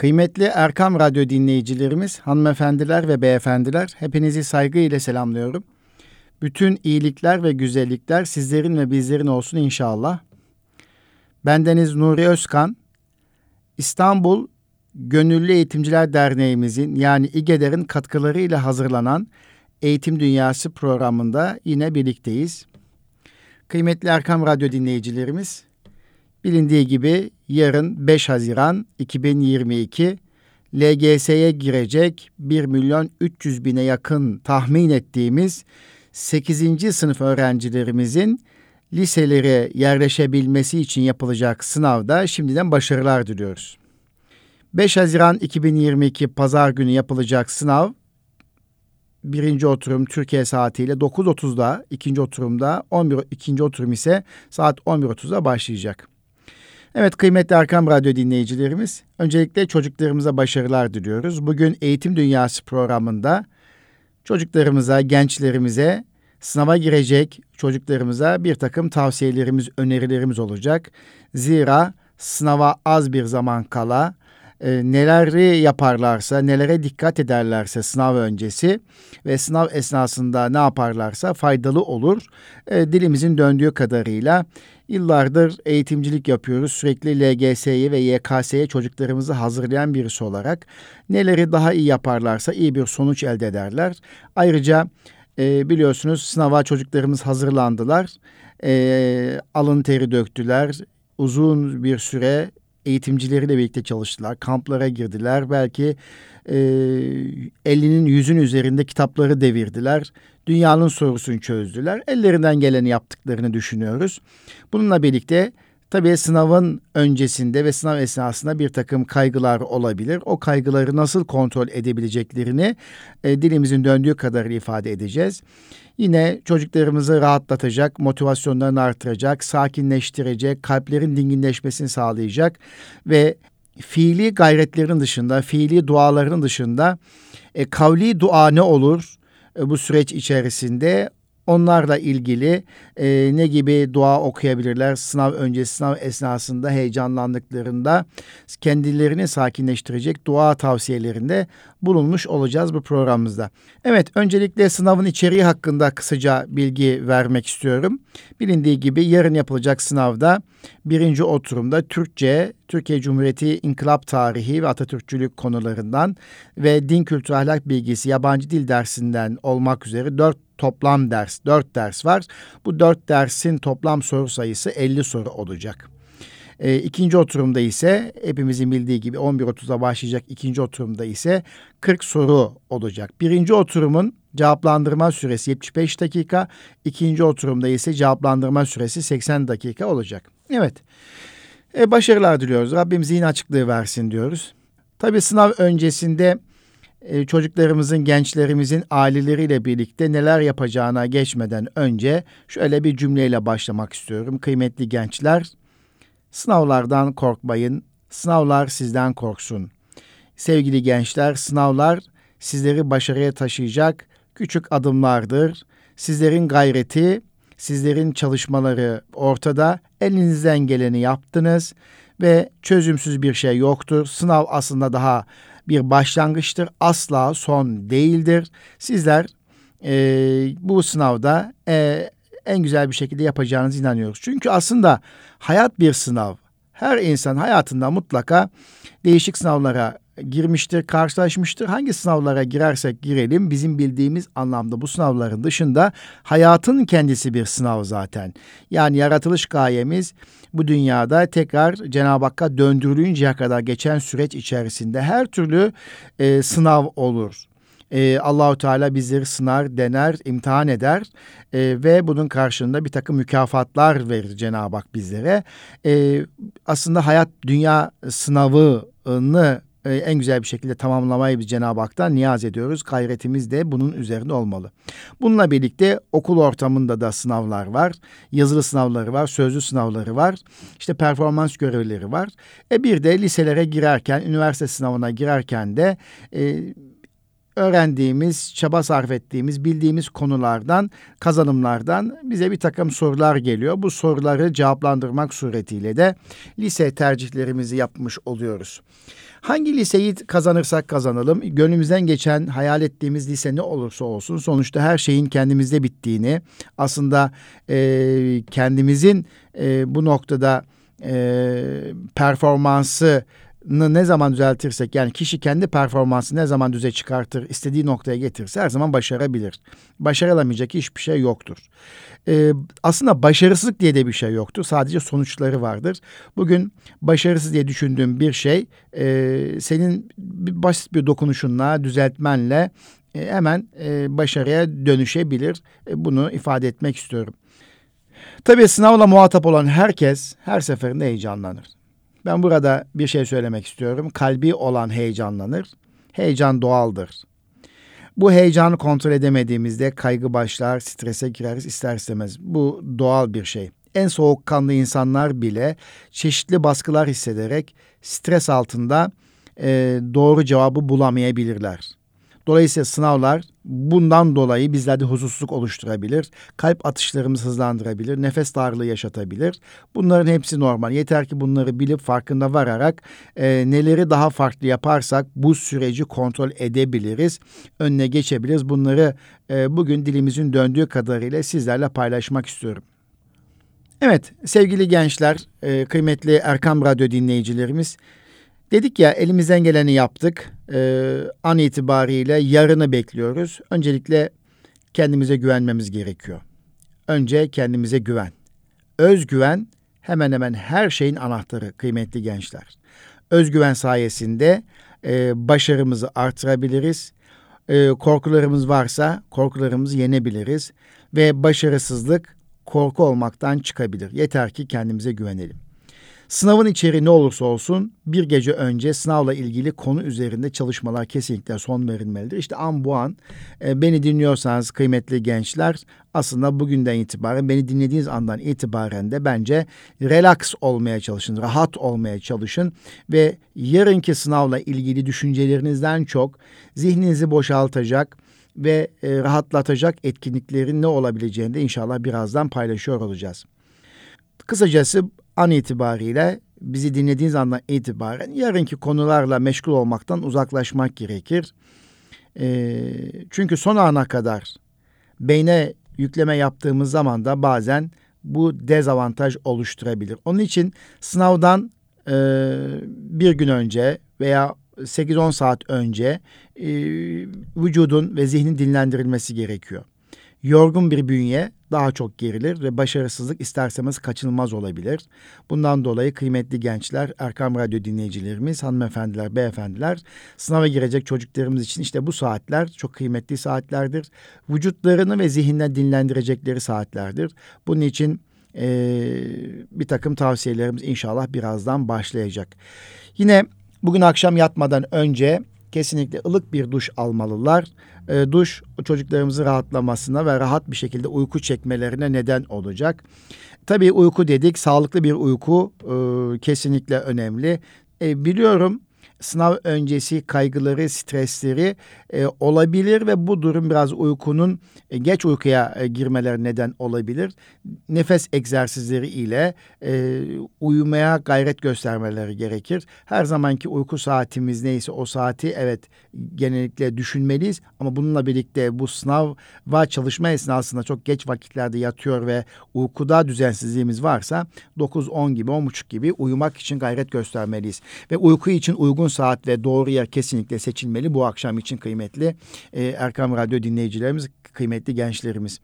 Kıymetli Erkam Radyo dinleyicilerimiz, hanımefendiler ve beyefendiler, hepinizi saygıyla selamlıyorum. Bütün iyilikler ve güzellikler sizlerin ve bizlerin olsun inşallah. Bendeniz Nuri Özkan, İstanbul Gönüllü Eğitimciler Derneğimizin yani İGEDER'in katkılarıyla hazırlanan Eğitim Dünyası programında yine birlikteyiz. Kıymetli Erkam Radyo dinleyicilerimiz, Bilindiği gibi yarın 5 Haziran 2022 LGS'ye girecek 1 milyon 300 bine yakın tahmin ettiğimiz 8. sınıf öğrencilerimizin liselere yerleşebilmesi için yapılacak sınavda şimdiden başarılar diliyoruz. 5 Haziran 2022 Pazar günü yapılacak sınav birinci oturum Türkiye saatiyle 9.30'da, ikinci oturumda 11, ikinci oturum ise saat 11.30'da başlayacak. Evet kıymetli Erkam Radyo dinleyicilerimiz, öncelikle çocuklarımıza başarılar diliyoruz. Bugün Eğitim Dünyası programında çocuklarımıza, gençlerimize, sınava girecek çocuklarımıza bir takım tavsiyelerimiz, önerilerimiz olacak. Zira sınava az bir zaman kala e, neleri yaparlarsa, nelere dikkat ederlerse sınav öncesi ve sınav esnasında ne yaparlarsa faydalı olur. E, dilimizin döndüğü kadarıyla Yıllardır eğitimcilik yapıyoruz. Sürekli LGS'ye ve YKS'ye çocuklarımızı hazırlayan birisi olarak neleri daha iyi yaparlarsa iyi bir sonuç elde ederler. Ayrıca e, biliyorsunuz sınava çocuklarımız hazırlandılar. E, alın teri döktüler. Uzun bir süre eğitimcileriyle birlikte çalıştılar. Kamplara girdiler. Belki e, 50'nin yüzün üzerinde kitapları devirdiler. Dünyanın sorusunu çözdüler. Ellerinden geleni yaptıklarını düşünüyoruz. Bununla birlikte tabii sınavın öncesinde ve sınav esnasında bir takım kaygılar olabilir. O kaygıları nasıl kontrol edebileceklerini e, dilimizin döndüğü kadar ifade edeceğiz. Yine çocuklarımızı rahatlatacak, motivasyonlarını artıracak, sakinleştirecek, kalplerin dinginleşmesini sağlayacak ve fiili gayretlerin dışında, fiili duaların dışında e, kavli dua ne olur? E, bu süreç içerisinde Onlarla ilgili e, ne gibi dua okuyabilirler? Sınav öncesi, sınav esnasında heyecanlandıklarında kendilerini sakinleştirecek dua tavsiyelerinde bulunmuş olacağız bu programımızda. Evet, öncelikle sınavın içeriği hakkında kısaca bilgi vermek istiyorum. Bilindiği gibi yarın yapılacak sınavda birinci oturumda Türkçe, Türkiye Cumhuriyeti İnkılap Tarihi ve Atatürkçülük konularından ve din kültürü ahlak bilgisi yabancı dil dersinden olmak üzere dört toplam ders, dört ders var. Bu dört dersin toplam soru sayısı 50 soru olacak. E, ikinci oturumda ise hepimizin bildiği gibi 11.30'da başlayacak ikinci oturumda ise 40 soru olacak. Birinci oturumun cevaplandırma süresi 75 dakika, ikinci oturumda ise cevaplandırma süresi 80 dakika olacak. Evet, e, başarılar diliyoruz. Rabbim zihin açıklığı versin diyoruz. Tabii sınav öncesinde e, çocuklarımızın, gençlerimizin aileleriyle birlikte neler yapacağına geçmeden önce şöyle bir cümleyle başlamak istiyorum. Kıymetli gençler, sınavlardan korkmayın, sınavlar sizden korksun. Sevgili gençler, sınavlar sizleri başarıya taşıyacak küçük adımlardır. Sizlerin gayreti, sizlerin çalışmaları ortada. Elinizden geleni yaptınız ve çözümsüz bir şey yoktur. Sınav aslında daha bir başlangıçtır. Asla son değildir. Sizler e, bu sınavda e, en güzel bir şekilde yapacağınızı inanıyoruz. Çünkü aslında hayat bir sınav. Her insan hayatında mutlaka değişik sınavlara girmiştir, karşılaşmıştır. Hangi sınavlara girersek girelim bizim bildiğimiz anlamda bu sınavların dışında hayatın kendisi bir sınav zaten. Yani yaratılış gayemiz bu dünyada tekrar Cenab-ı Hakk'a döndürülünceye kadar geçen süreç içerisinde her türlü e, sınav olur. Ee, Allahu Teala bizleri sınar, dener, imtihan eder e, ve bunun karşılığında bir takım mükafatlar verir Cenab-ı Hak bizlere. E, aslında hayat dünya sınavını e, en güzel bir şekilde tamamlamayı biz Cenab-ı Hak'tan niyaz ediyoruz. Gayretimiz de bunun üzerinde olmalı. Bununla birlikte okul ortamında da sınavlar var. Yazılı sınavları var, sözlü sınavları var. İşte performans görevleri var. E bir de liselere girerken, üniversite sınavına girerken de... E, öğrendiğimiz, çaba sarf ettiğimiz, bildiğimiz konulardan, kazanımlardan bize bir takım sorular geliyor. Bu soruları cevaplandırmak suretiyle de lise tercihlerimizi yapmış oluyoruz. Hangi liseyi kazanırsak kazanalım, gönlümüzden geçen, hayal ettiğimiz lise ne olursa olsun sonuçta her şeyin kendimizde bittiğini, aslında e, kendimizin e, bu noktada e, performansı ne zaman düzeltirsek yani kişi kendi performansı ne zaman düze çıkartır, istediği noktaya getirirse her zaman başarabilir. Başarılamayacak hiçbir şey yoktur. Ee, aslında başarısızlık diye de bir şey yoktur. Sadece sonuçları vardır. Bugün başarısız diye düşündüğüm bir şey e, senin bir basit bir dokunuşunla, düzeltmenle e, hemen e, başarıya dönüşebilir. E, bunu ifade etmek istiyorum. Tabii sınavla muhatap olan herkes her seferinde heyecanlanır. Ben burada bir şey söylemek istiyorum. Kalbi olan heyecanlanır. Heyecan doğaldır. Bu heyecanı kontrol edemediğimizde kaygı başlar, strese gireriz ister istemez. Bu doğal bir şey. En soğukkanlı insanlar bile çeşitli baskılar hissederek stres altında e, doğru cevabı bulamayabilirler. Dolayısıyla sınavlar bundan dolayı bizlerde huzursuzluk oluşturabilir. Kalp atışlarımızı hızlandırabilir, nefes darlığı yaşatabilir. Bunların hepsi normal. Yeter ki bunları bilip farkında vararak e, neleri daha farklı yaparsak bu süreci kontrol edebiliriz. Önüne geçebiliriz. Bunları e, bugün dilimizin döndüğü kadarıyla sizlerle paylaşmak istiyorum. Evet sevgili gençler, e, kıymetli Erkam Radyo dinleyicilerimiz Dedik ya elimizden geleni yaptık. Ee, an itibariyle yarını bekliyoruz. Öncelikle kendimize güvenmemiz gerekiyor. Önce kendimize güven. Özgüven hemen hemen her şeyin anahtarı kıymetli gençler. Özgüven sayesinde e, başarımızı artırabiliriz. E, korkularımız varsa korkularımızı yenebiliriz. Ve başarısızlık korku olmaktan çıkabilir. Yeter ki kendimize güvenelim. Sınavın içeriği ne olursa olsun bir gece önce sınavla ilgili konu üzerinde çalışmalar kesinlikle son verilmelidir. İşte an bu an e, beni dinliyorsanız kıymetli gençler aslında bugünden itibaren beni dinlediğiniz andan itibaren de bence relax olmaya çalışın, rahat olmaya çalışın ve yarınki sınavla ilgili düşüncelerinizden çok zihninizi boşaltacak ve e, rahatlatacak etkinliklerin ne olabileceğini de inşallah birazdan paylaşıyor olacağız. Kısacası an itibariyle bizi dinlediğiniz andan itibaren yarınki konularla meşgul olmaktan uzaklaşmak gerekir. E, çünkü son ana kadar beyne yükleme yaptığımız zaman da bazen bu dezavantaj oluşturabilir. Onun için sınavdan e, bir gün önce veya 8-10 saat önce e, vücudun ve zihnin dinlendirilmesi gerekiyor. Yorgun bir bünye daha çok gerilir ve başarısızlık isterseniz kaçınılmaz olabilir. Bundan dolayı kıymetli gençler, Erkam Radyo dinleyicilerimiz, hanımefendiler, beyefendiler sınava girecek çocuklarımız için işte bu saatler çok kıymetli saatlerdir. Vücutlarını ve zihinden dinlendirecekleri saatlerdir. Bunun için e, bir takım tavsiyelerimiz inşallah birazdan başlayacak. Yine bugün akşam yatmadan önce kesinlikle ılık bir duş almalılar. E, duş çocuklarımızın rahatlamasına ve rahat bir şekilde uyku çekmelerine neden olacak. Tabii uyku dedik, sağlıklı bir uyku e, kesinlikle önemli. E, biliyorum sınav öncesi kaygıları, stresleri e, olabilir ve bu durum biraz uykunun e, geç uykuya e, girmeler neden olabilir. Nefes egzersizleri ile e, uyumaya gayret göstermeleri gerekir. Her zamanki uyku saatimiz neyse o saati evet genellikle düşünmeliyiz ama bununla birlikte bu sınav ve çalışma esnasında çok geç vakitlerde yatıyor ve uykuda düzensizliğimiz varsa 9-10 gibi 10.30 gibi uyumak için gayret göstermeliyiz. Ve uyku için uygun saat ve doğru yer kesinlikle seçilmeli. Bu akşam için kıymetli e, Erkam Radyo dinleyicilerimiz, kıymetli gençlerimiz.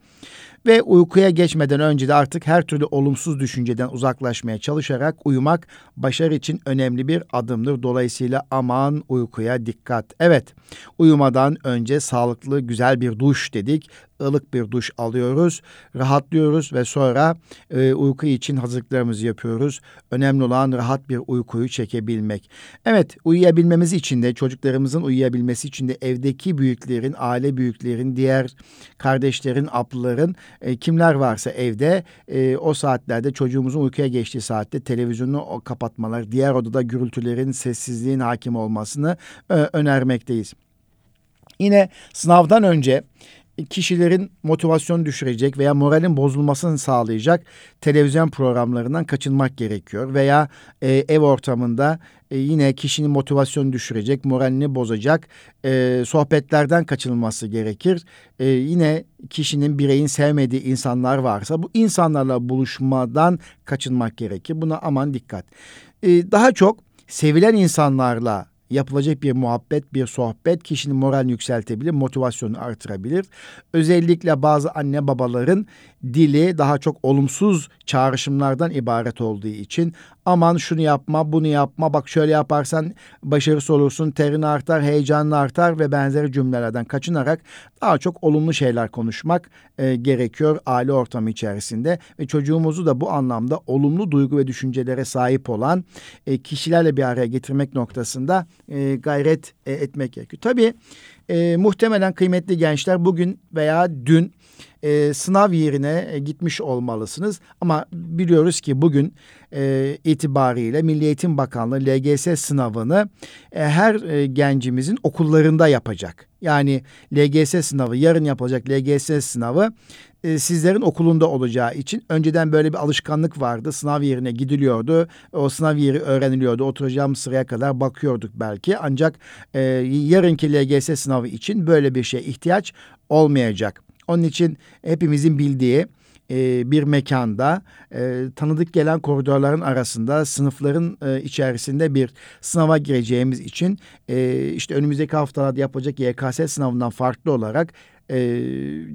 Ve uykuya geçmeden önce de artık her türlü olumsuz düşünceden uzaklaşmaya çalışarak uyumak başarı için önemli bir adımdır. Dolayısıyla aman uykuya dikkat. Evet, uyumadan önce sağlıklı güzel bir duş dedik ılık bir duş alıyoruz, rahatlıyoruz ve sonra e, uyku için hazırlıklarımızı yapıyoruz. Önemli olan rahat bir uykuyu çekebilmek. Evet, uyuyabilmemiz için de çocuklarımızın uyuyabilmesi için de evdeki büyüklerin, aile büyüklerin, diğer kardeşlerin, ablaların e, kimler varsa evde e, o saatlerde çocuğumuzun uykuya geçtiği saatte televizyonu kapatmalar, diğer odada gürültülerin, sessizliğin hakim olmasını e, önermekteyiz. Yine sınavdan önce kişilerin motivasyonu düşürecek veya moralin bozulmasını sağlayacak televizyon programlarından kaçınmak gerekiyor. Veya e, ev ortamında e, yine kişinin motivasyonu düşürecek, moralini bozacak e, sohbetlerden kaçınılması gerekir. E, yine kişinin bireyin sevmediği insanlar varsa bu insanlarla buluşmadan kaçınmak gerekir. Buna aman dikkat. E, daha çok sevilen insanlarla yapılacak bir muhabbet, bir sohbet kişinin moralini yükseltebilir, motivasyonu artırabilir. Özellikle bazı anne babaların dili daha çok olumsuz çağrışımlardan ibaret olduğu için aman şunu yapma, bunu yapma, bak şöyle yaparsan başarısı olursun, terin artar, heyecanın artar ve benzeri cümlelerden kaçınarak daha çok olumlu şeyler konuşmak e, gerekiyor aile ortamı içerisinde. Ve çocuğumuzu da bu anlamda olumlu duygu ve düşüncelere sahip olan e, kişilerle bir araya getirmek noktasında e, gayret e, etmek gerekiyor. Tabii e, muhtemelen kıymetli gençler bugün veya dün e, sınav yerine e, gitmiş olmalısınız. Ama biliyoruz ki bugün e, itibariyle Milli Eğitim Bakanlığı LGS sınavını e, her e, gencimizin okullarında yapacak. Yani LGS sınavı yarın yapılacak LGS sınavı e, sizlerin okulunda olacağı için önceden böyle bir alışkanlık vardı. Sınav yerine gidiliyordu. O sınav yeri öğreniliyordu. Oturacağım sıraya kadar bakıyorduk belki. Ancak e, yarınki LGS sınavı için böyle bir şey ihtiyaç olmayacak. Onun için hepimizin bildiği e, bir mekanda e, tanıdık gelen koridorların arasında sınıfların e, içerisinde bir sınava gireceğimiz için e, işte önümüzdeki haftalarda yapılacak YKS sınavından farklı olarak e,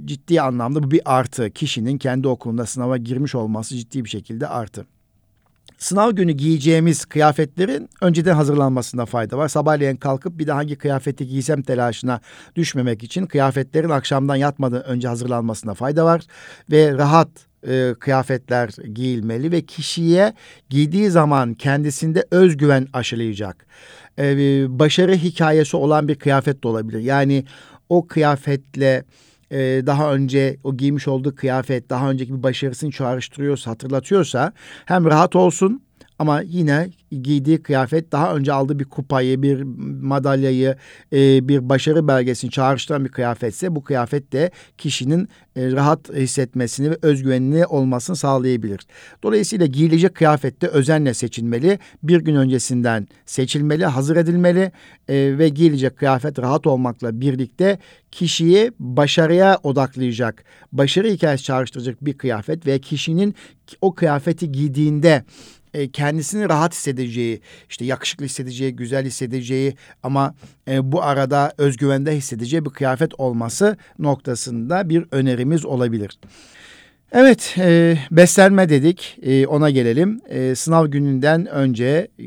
ciddi anlamda bu bir artı. Kişinin kendi okulunda sınava girmiş olması ciddi bir şekilde artı. Sınav günü giyeceğimiz kıyafetlerin önceden hazırlanmasında fayda var. Sabahleyin kalkıp bir de hangi kıyafeti giysem telaşına düşmemek için kıyafetlerin akşamdan yatmadan önce hazırlanmasında fayda var. Ve rahat e, kıyafetler giyilmeli ve kişiye giydiği zaman kendisinde özgüven aşılayacak. E, başarı hikayesi olan bir kıyafet de olabilir. Yani o kıyafetle e, daha önce o giymiş olduğu kıyafet daha önceki bir başarısını çağrıştırıyorsa, hatırlatıyorsa hem rahat olsun ama yine giydiği kıyafet daha önce aldığı bir kupayı, bir madalyayı, e, bir başarı belgesini çağrıştıran bir kıyafetse bu kıyafet de kişinin e, rahat hissetmesini ve özgüvenli olmasını sağlayabilir. Dolayısıyla giyilecek kıyafette özenle seçilmeli. Bir gün öncesinden seçilmeli, hazır edilmeli e, ve giyilecek kıyafet rahat olmakla birlikte kişiyi başarıya odaklayacak, başarı hikayesi çağrıştıracak bir kıyafet ve kişinin o kıyafeti giydiğinde e, kendisini rahat hissedeceği, işte yakışıklı hissedeceği, güzel hissedeceği ama e, bu arada özgüvende hissedeceği bir kıyafet olması noktasında bir önerimiz olabilir. Evet, e, beslenme dedik. E, ona gelelim. E, sınav gününden önce e,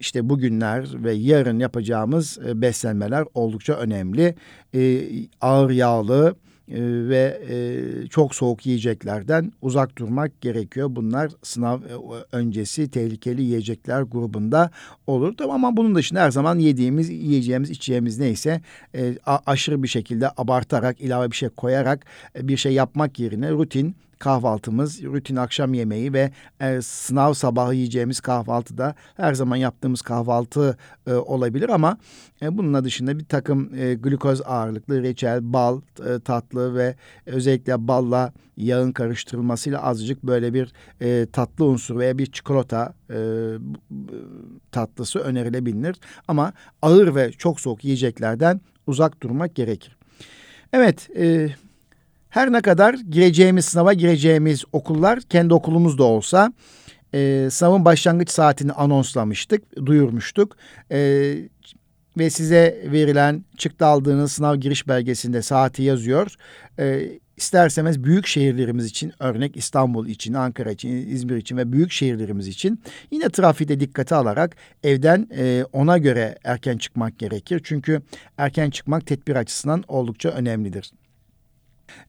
işte bugünler ve yarın yapacağımız e, beslenmeler oldukça önemli. E, ağır yağlı, ve e, çok soğuk yiyeceklerden uzak durmak gerekiyor. Bunlar sınav e, öncesi tehlikeli yiyecekler grubunda olur. Ama bunun dışında her zaman yediğimiz, yiyeceğimiz, içeceğimiz neyse e, aşırı bir şekilde abartarak, ilave bir şey koyarak bir şey yapmak yerine rutin kahvaltımız, rutin akşam yemeği ve e, sınav sabahı yiyeceğimiz kahvaltı da her zaman yaptığımız kahvaltı e, olabilir ama e, bunun dışında bir takım e, glukoz ağırlıklı reçel, bal, e, tatlı ve özellikle balla yağın karıştırılmasıyla azıcık böyle bir e, tatlı unsur veya bir çikolata e, tatlısı önerilebilir. Ama ağır ve çok soğuk yiyeceklerden uzak durmak gerekir. Evet, e, her ne kadar gireceğimiz sınava gireceğimiz okullar kendi okulumuz da olsa e, sınavın başlangıç saatini anonslamıştık, duyurmuştuk. E, ve size verilen çıktı aldığınız sınav giriş belgesinde saati yazıyor. E, isterseniz büyük şehirlerimiz için örnek İstanbul için, Ankara için, İzmir için ve büyük şehirlerimiz için yine trafikte dikkate alarak evden e, ona göre erken çıkmak gerekir. Çünkü erken çıkmak tedbir açısından oldukça önemlidir.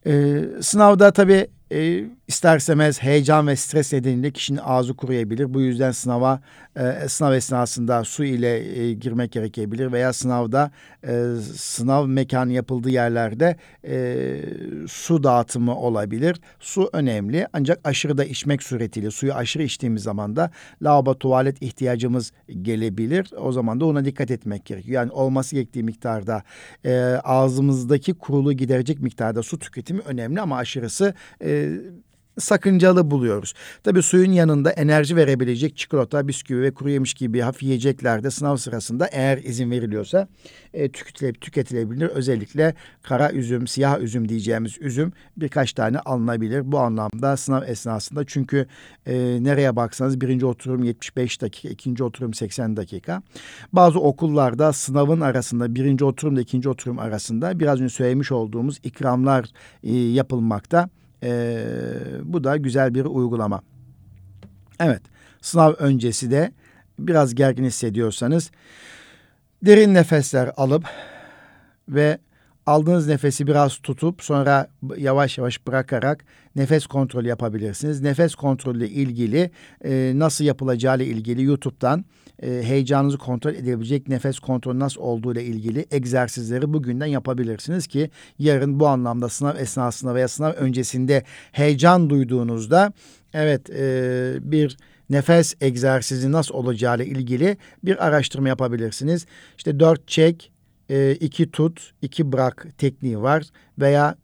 Ee, sınavda tabii e, istersemez heyecan ve stres nedeniyle kişinin ağzı kuruyabilir. Bu yüzden sınava e, sınav esnasında su ile e, girmek gerekebilir veya sınavda e, sınav mekanı yapıldığı yerlerde e, su dağıtımı olabilir. Su önemli ancak aşırı da içmek suretiyle suyu aşırı içtiğimiz zaman da lavabo tuvalet ihtiyacımız gelebilir. O zaman da ona dikkat etmek gerekiyor. Yani olması gerektiği miktarda e, ağzımızdaki kuruluğu giderecek miktarda su tüketimi önemli ama aşırısı e, sakıncalı buluyoruz. Tabii suyun yanında enerji verebilecek çikolata, bisküvi ve kuru yemiş gibi hafif yiyecekler de sınav sırasında eğer izin veriliyorsa e, tüketile, tüketilebilir. Özellikle kara üzüm, siyah üzüm diyeceğimiz üzüm birkaç tane alınabilir. Bu anlamda sınav esnasında çünkü e, nereye baksanız birinci oturum 75 dakika, ikinci oturum 80 dakika. Bazı okullarda sınavın arasında birinci oturumla ikinci oturum arasında biraz önce söylemiş olduğumuz ikramlar e, yapılmakta. E, bu da güzel bir uygulama. Evet, sınav öncesi de biraz gergin hissediyorsanız derin nefesler alıp ve aldığınız nefesi biraz tutup sonra yavaş yavaş bırakarak nefes kontrolü yapabilirsiniz. Nefes kontrolü ilgili e, nasıl yapılacağı ile ilgili YouTube'dan e, heyecanınızı kontrol edebilecek nefes kontrolü nasıl olduğu ile ilgili egzersizleri bugünden yapabilirsiniz ki yarın bu anlamda sınav esnasında veya sınav öncesinde heyecan duyduğunuzda evet e, bir nefes egzersizi nasıl olacağı ile ilgili bir araştırma yapabilirsiniz. İşte dört çek, e, iki tut, iki bırak tekniği var veya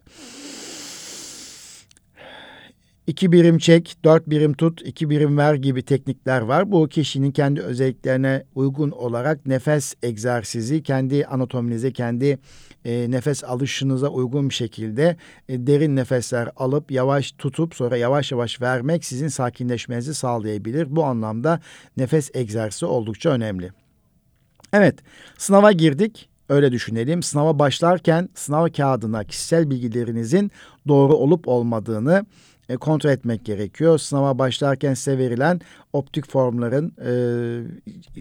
iki birim çek, dört birim tut, iki birim ver gibi teknikler var. Bu kişinin kendi özelliklerine uygun olarak nefes egzersizi, kendi anatominize, kendi e, nefes alışınıza uygun bir şekilde e, derin nefesler alıp yavaş tutup sonra yavaş yavaş vermek sizin sakinleşmenizi sağlayabilir. Bu anlamda nefes egzersizi oldukça önemli. Evet, sınava girdik. Öyle düşünelim. Sınava başlarken sınav kağıdına kişisel bilgilerinizin doğru olup olmadığını e, kontrol etmek gerekiyor. Sınava başlarken size verilen optik formların e,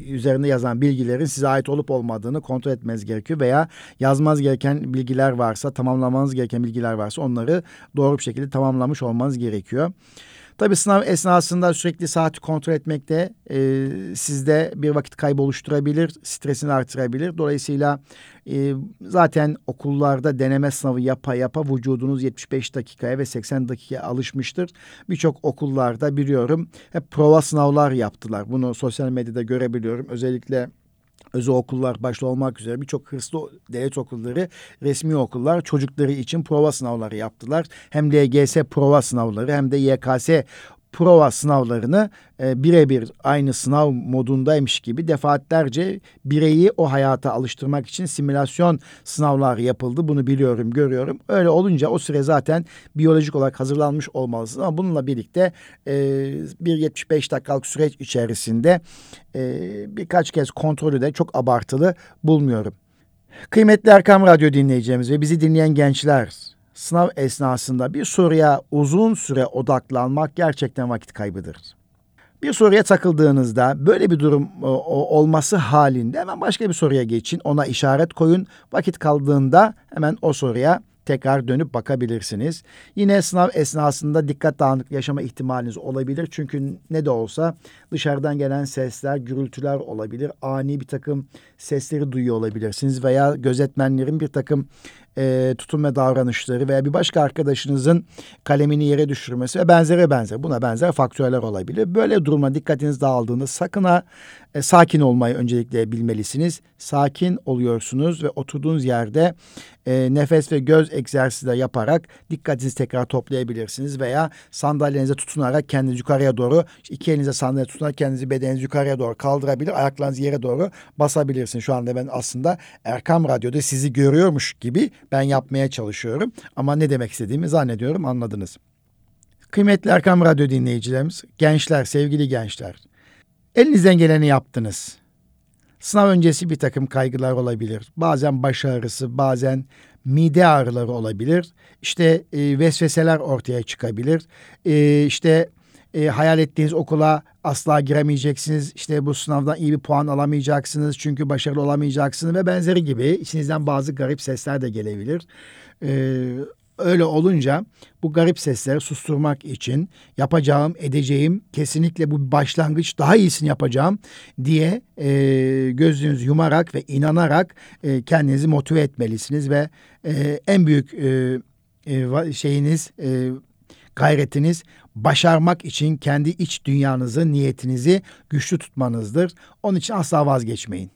üzerinde yazan bilgilerin size ait olup olmadığını kontrol etmeniz gerekiyor. Veya yazmaz gereken bilgiler varsa, tamamlamanız gereken bilgiler varsa onları doğru bir şekilde tamamlamış olmanız gerekiyor. Tabii sınav esnasında sürekli saati kontrol etmek de e, sizde bir vakit kaybı oluşturabilir, stresini artırabilir. Dolayısıyla e, zaten okullarda deneme sınavı yapa yapa vücudunuz 75 dakikaya ve 80 dakikaya alışmıştır. Birçok okullarda biliyorum hep prova sınavlar yaptılar. Bunu sosyal medyada görebiliyorum. Özellikle özel okullar başta olmak üzere birçok hırslı devlet okulları, resmi okullar çocukları için prova sınavları yaptılar. Hem LGS prova sınavları hem de YKS prova sınavlarını e, birebir aynı sınav modundaymış gibi defaatlerce bireyi o hayata alıştırmak için simülasyon sınavlar yapıldı. Bunu biliyorum, görüyorum. Öyle olunca o süre zaten biyolojik olarak hazırlanmış olmalısınız. Ama bununla birlikte e, bir 75 dakikalık süreç içerisinde e, birkaç kez kontrolü de çok abartılı bulmuyorum. Kıymetli Erkam Radyo dinleyeceğimiz ve bizi dinleyen gençler, sınav esnasında bir soruya uzun süre odaklanmak gerçekten vakit kaybıdır. Bir soruya takıldığınızda böyle bir durum e, olması halinde hemen başka bir soruya geçin. Ona işaret koyun. Vakit kaldığında hemen o soruya tekrar dönüp bakabilirsiniz. Yine sınav esnasında dikkat dağınık yaşama ihtimaliniz olabilir. Çünkü ne de olsa dışarıdan gelen sesler, gürültüler olabilir. Ani bir takım sesleri duyuyor olabilirsiniz veya gözetmenlerin bir takım e, tutum ve davranışları veya bir başka arkadaşınızın kalemini yere düşürmesi ve benzeri benzer. Buna benzer faktörler olabilir. Böyle duruma dikkatiniz dağıldığında sakın ha e, sakin olmayı öncelikle bilmelisiniz. Sakin oluyorsunuz ve oturduğunuz yerde e, nefes ve göz egzersizleri yaparak dikkatinizi tekrar toplayabilirsiniz veya sandalyenize tutunarak kendinizi yukarıya doğru iki elinize sandalye tutunarak kendinizi bedeninizi yukarıya doğru kaldırabilir, ayaklarınızı yere doğru basabilirsiniz. Şu anda ben aslında Erkam Radyo'da sizi görüyormuş gibi ben yapmaya çalışıyorum. Ama ne demek istediğimi zannediyorum anladınız. Kıymetli Erkam Radyo dinleyicilerimiz, gençler, sevgili gençler. Elinizden geleni yaptınız. Sınav öncesi bir takım kaygılar olabilir. Bazen baş ağrısı, bazen mide ağrıları olabilir. İşte e, vesveseler ortaya çıkabilir. E, işte e, hayal ettiğiniz okula asla giremeyeceksiniz. İşte bu sınavdan iyi bir puan alamayacaksınız çünkü başarılı olamayacaksınız ve benzeri gibi içinizden bazı garip sesler de gelebilir. E, Öyle olunca bu garip sesleri susturmak için yapacağım, edeceğim, kesinlikle bu başlangıç, daha iyisini yapacağım diye e, gözünüzü yumarak ve inanarak e, kendinizi motive etmelisiniz ve e, en büyük e, e, şeyiniz, e, gayretiniz başarmak için kendi iç dünyanızı, niyetinizi güçlü tutmanızdır. Onun için asla vazgeçmeyin.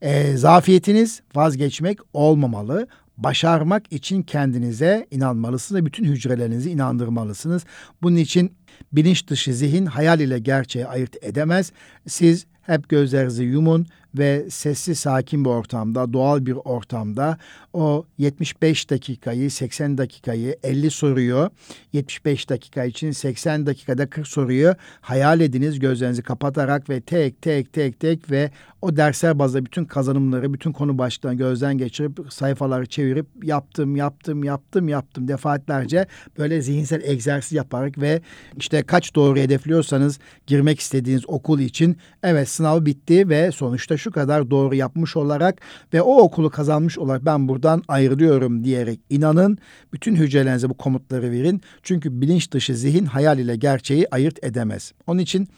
E, zafiyetiniz vazgeçmek olmamalı başarmak için kendinize inanmalısınız ve bütün hücrelerinizi inandırmalısınız. Bunun için bilinç dışı zihin hayal ile gerçeği ayırt edemez. Siz hep gözlerinizi yumun ve sessiz sakin bir ortamda, doğal bir ortamda o 75 dakikayı, 80 dakikayı, 50 soruyu 75 dakika için 80 dakikada 40 soruyu hayal ediniz gözlerinizi kapatarak ve tek tek tek tek ve o dersler bazında bütün kazanımları, bütün konu başlığını gözden geçirip sayfaları çevirip yaptım, yaptım, yaptım, yaptım defaatlerce böyle zihinsel egzersiz yaparak ve işte kaç doğru hedefliyorsanız girmek istediğiniz okul için evet sınav bitti ve sonuçta şu kadar doğru yapmış olarak ve o okulu kazanmış olarak ben buradan ayrılıyorum diyerek inanın. Bütün hücrelerinize bu komutları verin. Çünkü bilinç dışı zihin hayal ile gerçeği ayırt edemez. Onun için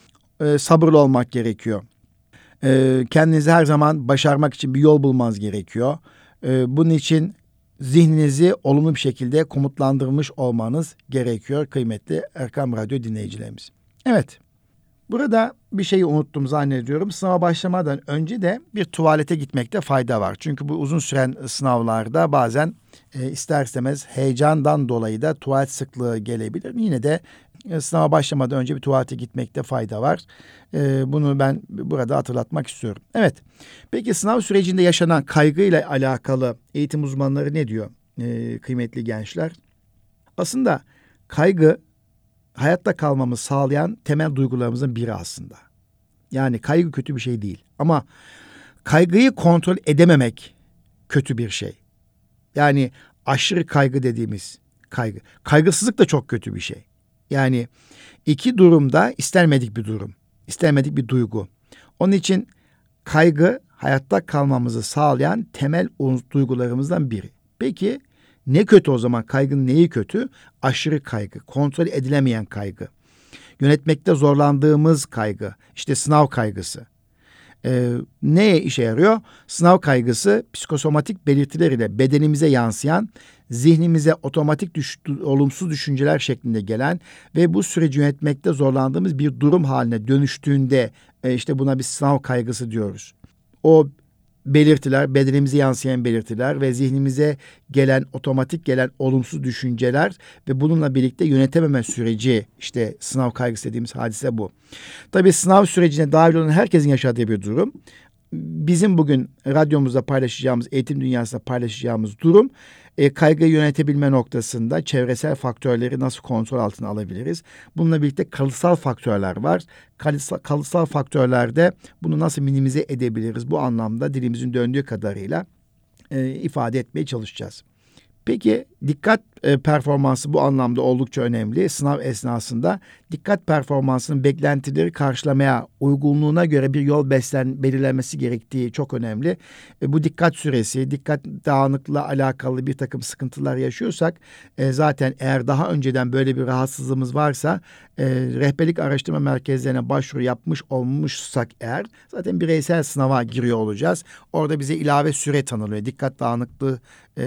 e, sabırlı olmak gerekiyor. E, kendinizi her zaman başarmak için bir yol bulmanız gerekiyor. E, bunun için zihninizi olumlu bir şekilde komutlandırmış olmanız gerekiyor kıymetli Erkam Radyo dinleyicilerimiz. Evet. Burada bir şeyi unuttum zannediyorum. Sınava başlamadan önce de bir tuvalete gitmekte fayda var. Çünkü bu uzun süren sınavlarda bazen e, ister istemez heyecandan dolayı da tuvalet sıklığı gelebilir. Yine de sınava başlamadan önce bir tuvalete gitmekte fayda var. E, bunu ben burada hatırlatmak istiyorum. Evet. Peki sınav sürecinde yaşanan kaygıyla alakalı eğitim uzmanları ne diyor e, kıymetli gençler? Aslında kaygı hayatta kalmamızı sağlayan temel duygularımızın biri aslında. Yani kaygı kötü bir şey değil. Ama kaygıyı kontrol edememek kötü bir şey. Yani aşırı kaygı dediğimiz kaygı. Kaygısızlık da çok kötü bir şey. Yani iki durumda istenmedik bir durum. istenmedik bir duygu. Onun için kaygı hayatta kalmamızı sağlayan temel duygularımızdan biri. Peki ne kötü o zaman? Kaygının neyi kötü? Aşırı kaygı, kontrol edilemeyen kaygı. Yönetmekte zorlandığımız kaygı, işte sınav kaygısı. Ee, neye işe yarıyor? Sınav kaygısı psikosomatik belirtiler ile bedenimize yansıyan, zihnimize otomatik düş, olumsuz düşünceler şeklinde gelen ve bu süreci yönetmekte zorlandığımız bir durum haline dönüştüğünde e, işte buna bir sınav kaygısı diyoruz. O belirtiler, bedenimize yansıyan belirtiler ve zihnimize gelen otomatik gelen olumsuz düşünceler ve bununla birlikte yönetememe süreci işte sınav kaygısı dediğimiz hadise bu. Tabii sınav sürecine dahil olan herkesin yaşadığı bir durum bizim bugün radyomuzda paylaşacağımız, eğitim dünyasında paylaşacağımız durum e, kaygıyı yönetebilme noktasında çevresel faktörleri nasıl kontrol altına alabiliriz? Bununla birlikte kalıtsal faktörler var. Kalıtsal, kalıtsal faktörlerde bunu nasıl minimize edebiliriz? Bu anlamda dilimizin döndüğü kadarıyla e, ifade etmeye çalışacağız. Peki dikkat e, performansı bu anlamda oldukça önemli. Sınav esnasında dikkat performansının beklentileri karşılamaya uygunluğuna göre bir yol beslen belirlenmesi gerektiği çok önemli. E, bu dikkat süresi, dikkat dağınıklığı alakalı bir takım sıkıntılar yaşıyorsak e, zaten eğer daha önceden böyle bir rahatsızlığımız varsa e, rehberlik araştırma merkezlerine başvuru yapmış olmuşsak eğer zaten bireysel sınava giriyor olacağız. Orada bize ilave süre tanılıyor. Dikkat dağınıklığı e,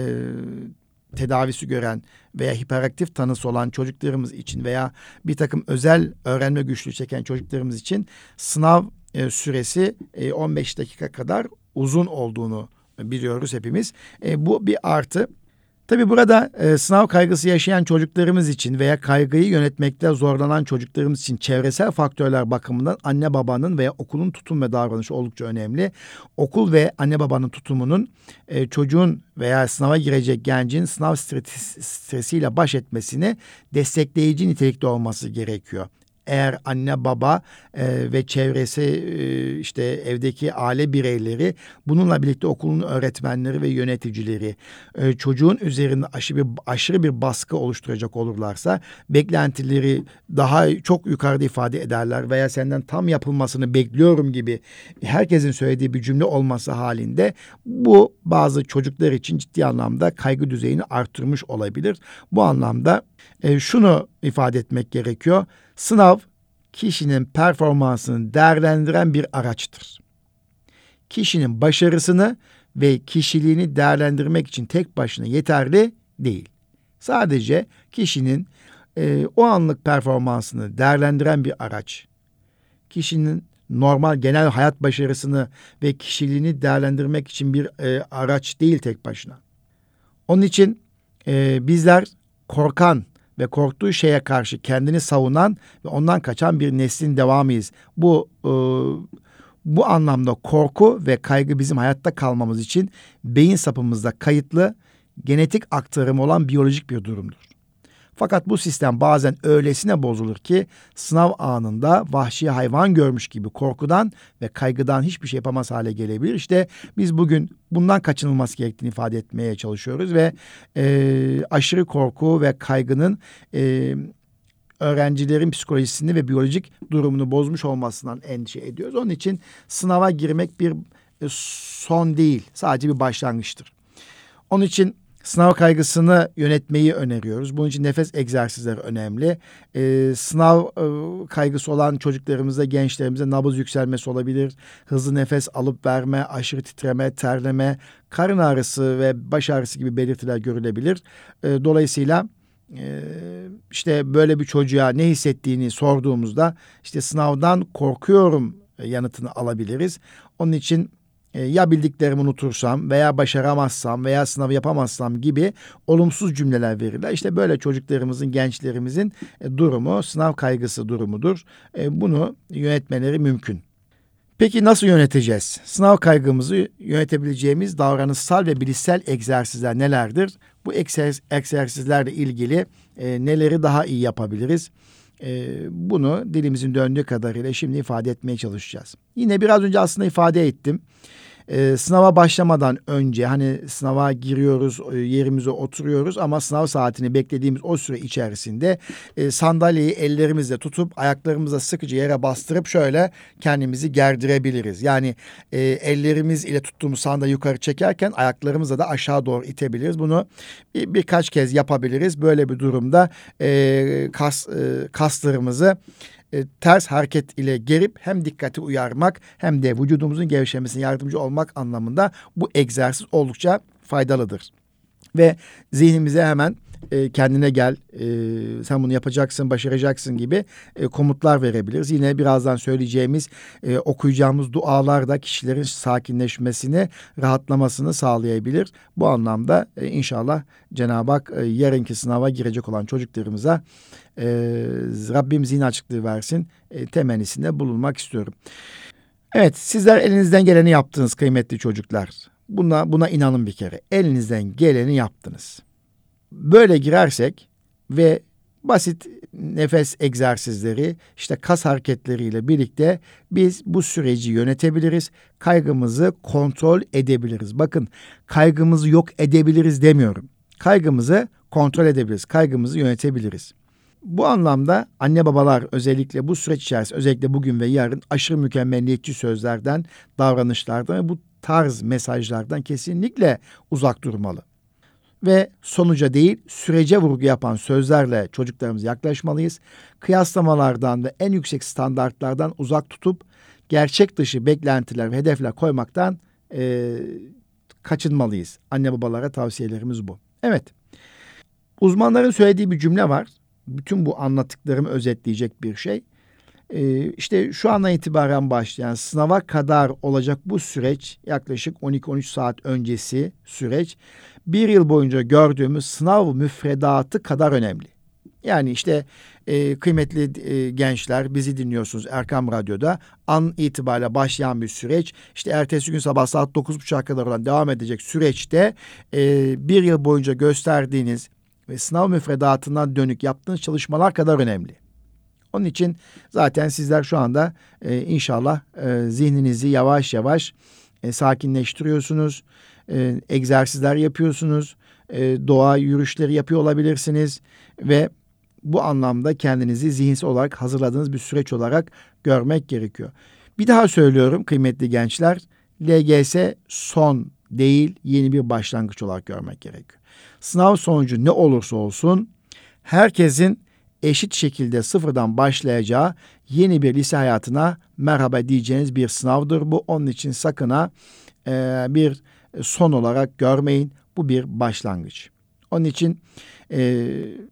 tedavisi gören veya hiperaktif tanısı olan çocuklarımız için veya bir takım özel öğrenme güçlüğü çeken çocuklarımız için sınav e, süresi e, 15 dakika kadar uzun olduğunu biliyoruz hepimiz. E, bu bir artı. Tabii burada e, sınav kaygısı yaşayan çocuklarımız için veya kaygıyı yönetmekte zorlanan çocuklarımız için çevresel faktörler bakımından anne babanın veya okulun tutum ve davranışı oldukça önemli. Okul ve anne babanın tutumunun e, çocuğun veya sınava girecek gencin sınav stresiyle baş etmesini destekleyici nitelikte olması gerekiyor. Eğer anne baba e, ve çevresi e, işte evdeki aile bireyleri bununla birlikte okulun öğretmenleri ve yöneticileri e, çocuğun üzerinde aşırı bir, aşırı bir baskı oluşturacak olurlarsa beklentileri daha çok yukarıda ifade ederler veya senden tam yapılmasını bekliyorum gibi herkesin söylediği bir cümle olması halinde bu bazı çocuklar için ciddi anlamda kaygı düzeyini arttırmış olabilir. Bu anlamda e, şunu ifade etmek gerekiyor. Sınav kişinin performansını değerlendiren bir araçtır. Kişinin başarısını ve kişiliğini değerlendirmek için tek başına yeterli değil. Sadece kişinin e, o anlık performansını değerlendiren bir araç. Kişinin normal genel hayat başarısını ve kişiliğini değerlendirmek için bir e, araç değil tek başına. Onun için e, bizler korkan ve korktuğu şeye karşı kendini savunan ve ondan kaçan bir neslin devamıyız. Bu e, bu anlamda korku ve kaygı bizim hayatta kalmamız için beyin sapımızda kayıtlı genetik aktarımı olan biyolojik bir durumdur. Fakat bu sistem bazen öylesine bozulur ki sınav anında vahşi hayvan görmüş gibi korkudan ve kaygıdan hiçbir şey yapamaz hale gelebilir. İşte biz bugün bundan kaçınılması gerektiğini ifade etmeye çalışıyoruz ve e, aşırı korku ve kaygının e, öğrencilerin psikolojisini ve biyolojik durumunu bozmuş olmasından endişe ediyoruz. Onun için sınava girmek bir son değil, sadece bir başlangıçtır. Onun için Sınav kaygısını yönetmeyi öneriyoruz. Bunun için nefes egzersizleri önemli. Ee, sınav e, kaygısı olan çocuklarımızda, gençlerimizde nabız yükselmesi olabilir. Hızlı nefes alıp verme, aşırı titreme, terleme, karın ağrısı ve baş ağrısı gibi belirtiler görülebilir. Ee, dolayısıyla e, işte böyle bir çocuğa ne hissettiğini sorduğumuzda işte sınavdan korkuyorum yanıtını alabiliriz. Onun için e, ya bildiklerimi unutursam veya başaramazsam veya sınavı yapamazsam gibi olumsuz cümleler verirler. İşte böyle çocuklarımızın, gençlerimizin e, durumu sınav kaygısı durumudur. E, bunu yönetmeleri mümkün. Peki nasıl yöneteceğiz? Sınav kaygımızı yönetebileceğimiz davranışsal ve bilişsel egzersizler nelerdir? Bu egzersizlerle ilgili neleri daha iyi yapabiliriz? bunu dilimizin döndüğü kadarıyla şimdi ifade etmeye çalışacağız. Yine biraz önce aslında ifade ettim e, sınava başlamadan önce hani sınava giriyoruz, e, yerimize oturuyoruz ama sınav saatini beklediğimiz o süre içerisinde e, sandalyeyi ellerimizle tutup ayaklarımızla sıkıca yere bastırıp şöyle kendimizi gerdirebiliriz. Yani e, ellerimiz ile tuttuğumuz sandalye yukarı çekerken ayaklarımızla da aşağı doğru itebiliriz. Bunu bir, birkaç kez yapabiliriz. Böyle bir durumda e, kas e, kaslarımızı e, ters hareket ile gerip hem dikkati uyarmak hem de vücudumuzun gevşemesine yardımcı olmak anlamında bu egzersiz oldukça faydalıdır. Ve zihnimize hemen e, kendine gel, e, sen bunu yapacaksın, başaracaksın gibi e, komutlar verebiliriz. Yine birazdan söyleyeceğimiz, e, okuyacağımız dualar da kişilerin sakinleşmesini, rahatlamasını sağlayabilir. Bu anlamda e, inşallah Cenab-ı Hak e, yarınki sınava girecek olan çocuklarımıza e, Rabbim zihin açıklığı versin e, temennisinde bulunmak istiyorum. Evet sizler elinizden geleni yaptınız kıymetli çocuklar. Buna, buna inanın bir kere. Elinizden geleni yaptınız. Böyle girersek ve basit nefes egzersizleri, işte kas hareketleriyle birlikte biz bu süreci yönetebiliriz. Kaygımızı kontrol edebiliriz. Bakın kaygımızı yok edebiliriz demiyorum. Kaygımızı kontrol edebiliriz. Kaygımızı yönetebiliriz. Bu anlamda anne babalar özellikle bu süreç içerisinde özellikle bugün ve yarın aşırı mükemmeliyetçi sözlerden, davranışlardan ve bu tarz mesajlardan kesinlikle uzak durmalı. Ve sonuca değil sürece vurgu yapan sözlerle çocuklarımıza yaklaşmalıyız. Kıyaslamalardan ve en yüksek standartlardan uzak tutup gerçek dışı beklentiler ve hedefler koymaktan e, kaçınmalıyız. Anne babalara tavsiyelerimiz bu. Evet. Uzmanların söylediği bir cümle var bütün bu anlattıklarımı özetleyecek bir şey. Ee, işte şu andan itibaren başlayan sınava kadar olacak bu süreç yaklaşık 12-13 saat öncesi süreç bir yıl boyunca gördüğümüz sınav müfredatı kadar önemli. Yani işte e, kıymetli e, gençler bizi dinliyorsunuz Erkam Radyo'da an itibariyle başlayan bir süreç. İşte ertesi gün sabah saat 9.30'a kadar olan devam edecek süreçte e, bir yıl boyunca gösterdiğiniz ve sınav müfredatından dönük yaptığınız çalışmalar kadar önemli. Onun için zaten sizler şu anda e, inşallah e, zihninizi yavaş yavaş e, sakinleştiriyorsunuz. E, egzersizler yapıyorsunuz. E, doğa yürüyüşleri yapıyor olabilirsiniz ve bu anlamda kendinizi zihinsel olarak hazırladığınız bir süreç olarak görmek gerekiyor. Bir daha söylüyorum kıymetli gençler. LGS son değil yeni bir başlangıç olarak görmek gerekiyor. Sınav sonucu ne olursa olsun herkesin eşit şekilde sıfırdan başlayacağı yeni bir lise hayatına merhaba diyeceğiniz bir sınavdır bu. Onun için sakına e, bir son olarak görmeyin. Bu bir başlangıç. Onun için e,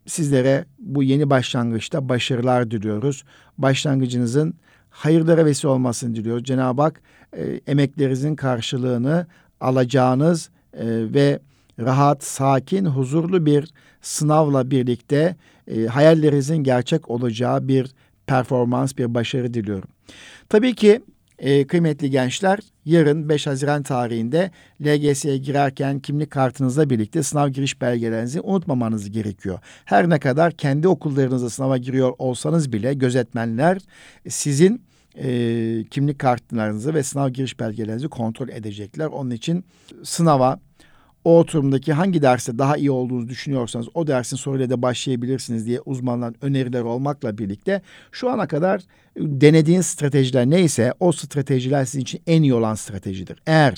sizlere bu yeni başlangıçta başarılar diliyoruz. Başlangıcınızın hayırlara vesile olmasını diliyoruz. Cenab-ı Hak e, emeklerinizin karşılığını alacağınız e, ve rahat, sakin, huzurlu bir sınavla birlikte e, hayallerinizin gerçek olacağı bir performans, bir başarı diliyorum. Tabii ki e, kıymetli gençler yarın 5 Haziran tarihinde LGS'ye girerken kimlik kartınızla birlikte sınav giriş belgelerinizi unutmamanız gerekiyor. Her ne kadar kendi okullarınızda sınava giriyor olsanız bile gözetmenler sizin e, kimlik kartlarınızı ve sınav giriş belgelerinizi kontrol edecekler. Onun için sınava o oturumdaki hangi derste daha iyi olduğunuzu düşünüyorsanız o dersin soruyla da başlayabilirsiniz diye uzmanların önerileri olmakla birlikte şu ana kadar denediğiniz stratejiler neyse o stratejiler sizin için en iyi olan stratejidir. Eğer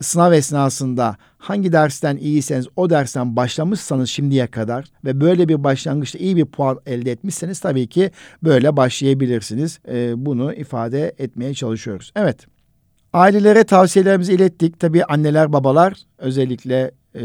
sınav esnasında hangi dersten iyiyseniz o dersten başlamışsanız şimdiye kadar ve böyle bir başlangıçta iyi bir puan elde etmişseniz tabii ki böyle başlayabilirsiniz. Ee, bunu ifade etmeye çalışıyoruz. Evet. Ailelere tavsiyelerimizi ilettik. Tabii anneler babalar özellikle e,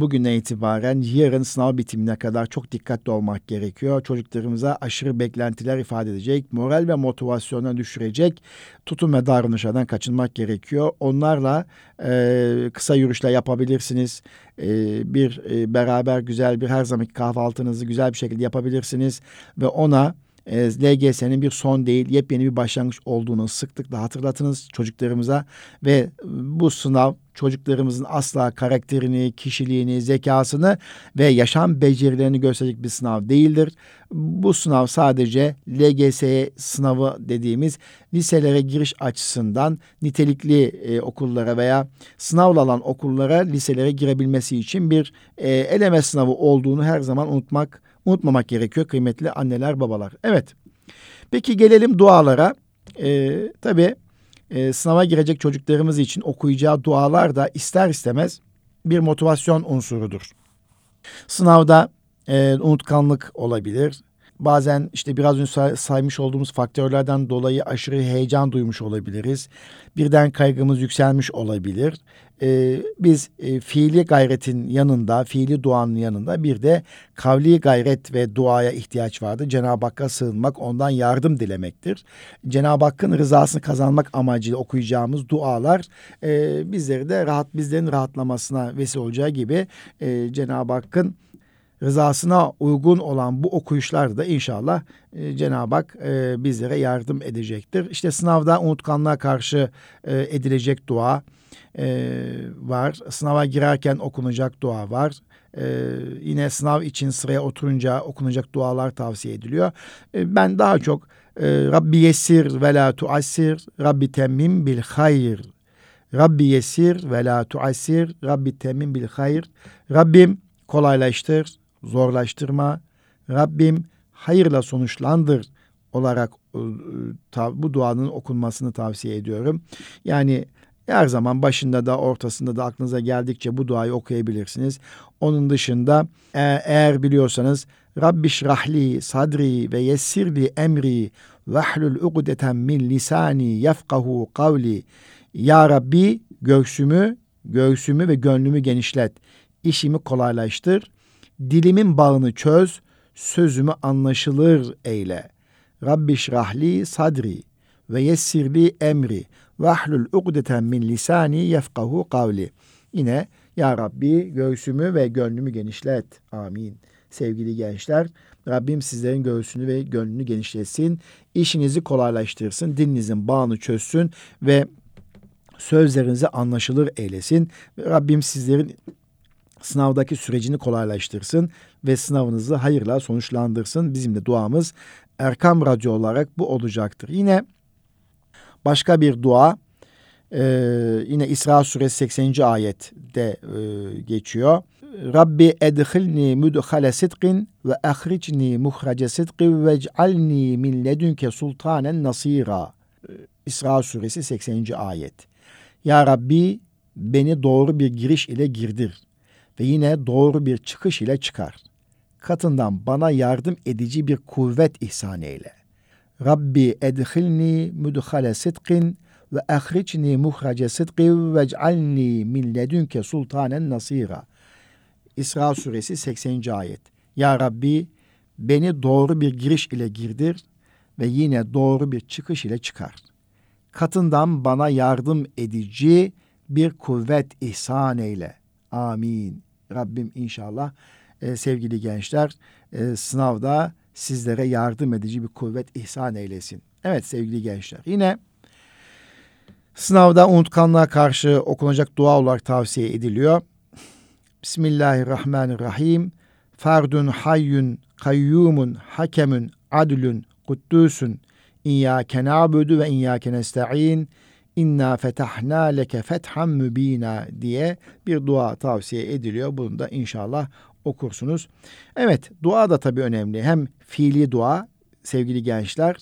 bugüne itibaren yarın sınav bitimine kadar çok dikkatli olmak gerekiyor. Çocuklarımıza aşırı beklentiler ifade edecek, moral ve motivasyona düşürecek tutum ve davranışlardan kaçınmak gerekiyor. Onlarla e, kısa yürüyüşler yapabilirsiniz. E, bir e, beraber güzel bir her zamanki kahvaltınızı güzel bir şekilde yapabilirsiniz ve ona e, LGS'nin bir son değil yepyeni bir başlangıç olduğunu sıklıkla hatırlatınız çocuklarımıza ve bu sınav çocuklarımızın asla karakterini, kişiliğini, zekasını ve yaşam becerilerini gösterecek bir sınav değildir. Bu sınav sadece LGS sınavı dediğimiz liselere giriş açısından nitelikli e, okullara veya sınavla alan okullara liselere girebilmesi için bir e, eleme sınavı olduğunu her zaman unutmak unutmamak gerekiyor kıymetli anneler babalar. Evet. Peki gelelim dualara. Ee, tabii e, sınava girecek çocuklarımız için okuyacağı dualar da ister istemez bir motivasyon unsurudur. Sınavda e, unutkanlık olabilir. Bazen işte biraz önce saymış olduğumuz faktörlerden dolayı aşırı heyecan duymuş olabiliriz. Birden kaygımız yükselmiş olabilir. Ee, biz e, fiili gayretin yanında, fiili duanın yanında bir de kavli gayret ve duaya ihtiyaç vardır. Cenab-ı Hakk'a sığınmak, ondan yardım dilemektir. Cenab-ı Hakk'ın rızasını kazanmak amacıyla okuyacağımız dualar e, bizleri de rahat, bizlerin rahatlamasına vesile olacağı gibi e, Cenab-ı Hakk'ın rızasına uygun olan bu okuyuşlar da inşallah e, Cenab-ı Hak e, bizlere yardım edecektir. İşte sınavda unutkanlığa karşı e, edilecek dua e, var. Sınava girerken okunacak dua var. E, yine sınav için sıraya oturunca okunacak dualar tavsiye ediliyor. E, ben daha çok e, Rabbi yesir ve la tuassir, Rabbi temmim bil hayr. Rabbi yesir ve la tuassir, Rabbi temmim bil hayr. Rabbim kolaylaştır, zorlaştırma. Rabbim hayırla sonuçlandır olarak e, bu duanın okunmasını tavsiye ediyorum. Yani her zaman başında da ortasında da aklınıza geldikçe bu duayı okuyabilirsiniz. Onun dışında e, eğer biliyorsanız Rabbi şrahli sadri ve yessirli emri vahlul ugdeten min lisani yefkahu kavli Ya Rabbi göğsümü, göğsümü ve gönlümü genişlet. İşimi kolaylaştır Dilimin bağını çöz, sözümü anlaşılır eyle. Rabbi şrahli sadri ve yessirli emri ve ahlul ugdeten min lisani yefkahu kavli. Yine Ya Rabbi göğsümü ve gönlümü genişlet. Amin. Sevgili gençler, Rabbim sizlerin göğsünü ve gönlünü genişletsin. işinizi kolaylaştırsın, dilinizin bağını çözsün ve sözlerinizi anlaşılır eylesin. Rabbim sizlerin sınavdaki sürecini kolaylaştırsın ve sınavınızı hayırla sonuçlandırsın. Bizim de duamız Erkam Radyo olarak bu olacaktır. Yine başka bir dua e, yine İsra suresi 80. ayette e, geçiyor. Rabbi edhilni mudhale sidqin ve ahricni muhrace sidqin ve ec'alni min ledünke sultanen nasira. İsra suresi 80. ayet. Ya Rabbi beni doğru bir giriş ile girdir ve yine doğru bir çıkış ile çıkar. Katından bana yardım edici bir kuvvet ihsan eyle. Rabbi edhilni mudhale sidqin ve ahricni muhrace sidqin ve ec'alni min ledünke sultanen nasira. İsra suresi 80. ayet. Ya Rabbi beni doğru bir giriş ile girdir ve yine doğru bir çıkış ile çıkar. Katından bana yardım edici bir kuvvet ihsan eyle. Amin. Rabbim inşallah e, sevgili gençler e, sınavda sizlere yardım edici bir kuvvet ihsan eylesin. Evet sevgili gençler yine sınavda unutkanlığa karşı okunacak dua olarak tavsiye ediliyor. Bismillahirrahmanirrahim. Fardun hayyun kayyumun hakemün adlün kuddusun İyyâke na'budu ve iyyâke nesta'in inna fetahna leke fethan mübina diye bir dua tavsiye ediliyor. Bunu da inşallah okursunuz. Evet dua da tabii önemli. Hem fiili dua sevgili gençler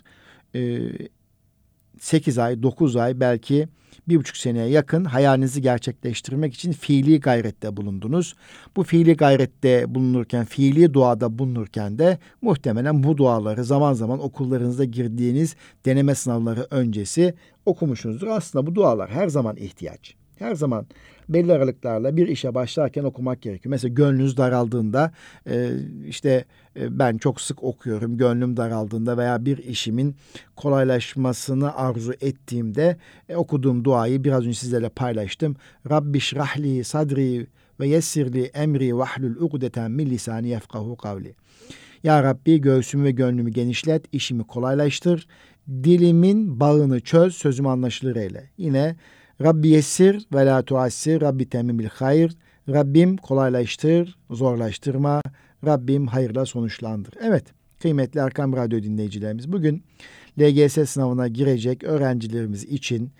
8 ay 9 ay belki bir buçuk seneye yakın hayalinizi gerçekleştirmek için fiili gayrette bulundunuz. Bu fiili gayrette bulunurken, fiili duada bulunurken de muhtemelen bu duaları zaman zaman okullarınızda girdiğiniz deneme sınavları öncesi okumuşsunuzdur. Aslında bu dualar her zaman ihtiyaç. Her zaman belli aralıklarla bir işe başlarken okumak gerekiyor. Mesela gönlünüz daraldığında e, işte e, ben çok sık okuyorum. Gönlüm daraldığında veya bir işimin kolaylaşmasını arzu ettiğimde e, okuduğum duayı biraz önce sizlerle paylaştım. Rabbi şrahli sadri ve yessirli emri vahlul ugdeten min lisani yefkahu kavli. Ya Rabbi göğsümü ve gönlümü genişlet, işimi kolaylaştır, dilimin bağını çöz, sözüm anlaşılır eyle. Yine Rabbi yessir ve la tuassir, Rabbi temimil hayır. Rabbim kolaylaştır, zorlaştırma. Rabbim hayırla sonuçlandır. Evet, kıymetli Arkam Radyo dinleyicilerimiz bugün LGS sınavına girecek öğrencilerimiz için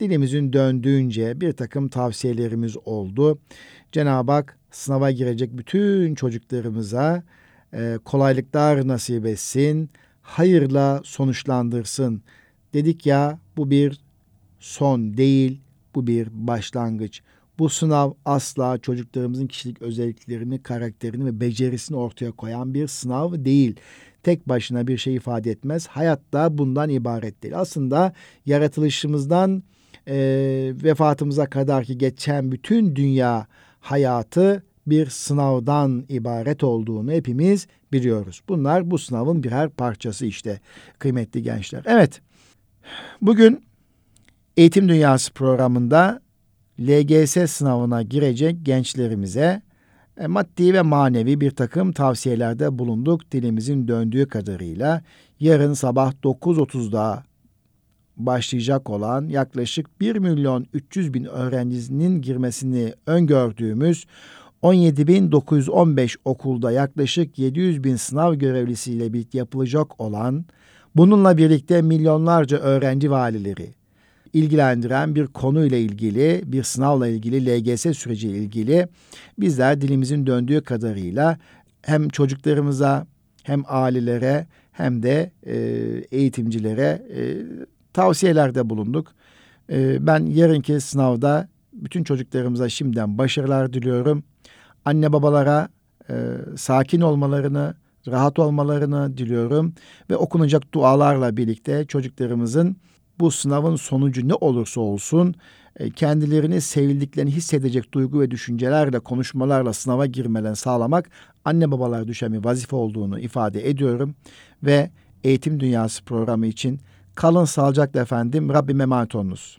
dilimizin döndüğünce bir takım tavsiyelerimiz oldu. Cenab-ı Hak sınava girecek bütün çocuklarımıza e, kolaylıklar nasip etsin, hayırla sonuçlandırsın. Dedik ya bu bir son değil, bu bir başlangıç. Bu sınav asla çocuklarımızın kişilik özelliklerini, karakterini ve becerisini ortaya koyan bir sınav değil. Tek başına bir şey ifade etmez. Hayatta bundan ibaret değil. Aslında yaratılışımızdan e, vefatımıza kadar ki geçen bütün dünya hayatı bir sınavdan ibaret olduğunu hepimiz biliyoruz. Bunlar bu sınavın birer parçası işte kıymetli gençler. Evet, bugün Eğitim Dünyası programında LGS sınavına girecek gençlerimize e, maddi ve manevi bir takım tavsiyelerde bulunduk dilimizin döndüğü kadarıyla. Yarın sabah 9.30'da başlayacak olan yaklaşık 1 milyon 300 bin öğrencisinin girmesini öngördüğümüz 17.915 okulda yaklaşık 700 bin sınav görevlisiyle yapılacak olan bununla birlikte milyonlarca öğrenci valileri, ilgilendiren bir konuyla ilgili, bir sınavla ilgili, LGS süreci ilgili bizler dilimizin döndüğü kadarıyla hem çocuklarımıza hem ailelere hem de e, eğitimcilere e, tavsiyelerde bulunduk. E, ben yarınki sınavda bütün çocuklarımıza şimdiden başarılar diliyorum. Anne babalara e, sakin olmalarını, rahat olmalarını diliyorum ve okunacak dualarla birlikte çocuklarımızın bu sınavın sonucu ne olursa olsun e, kendilerini sevildiklerini hissedecek duygu ve düşüncelerle, konuşmalarla sınava girmelerini sağlamak anne babalar düşen bir vazife olduğunu ifade ediyorum ve Eğitim Dünyası programı için kalın sağlıcakla efendim Rabbim emanet olunuz.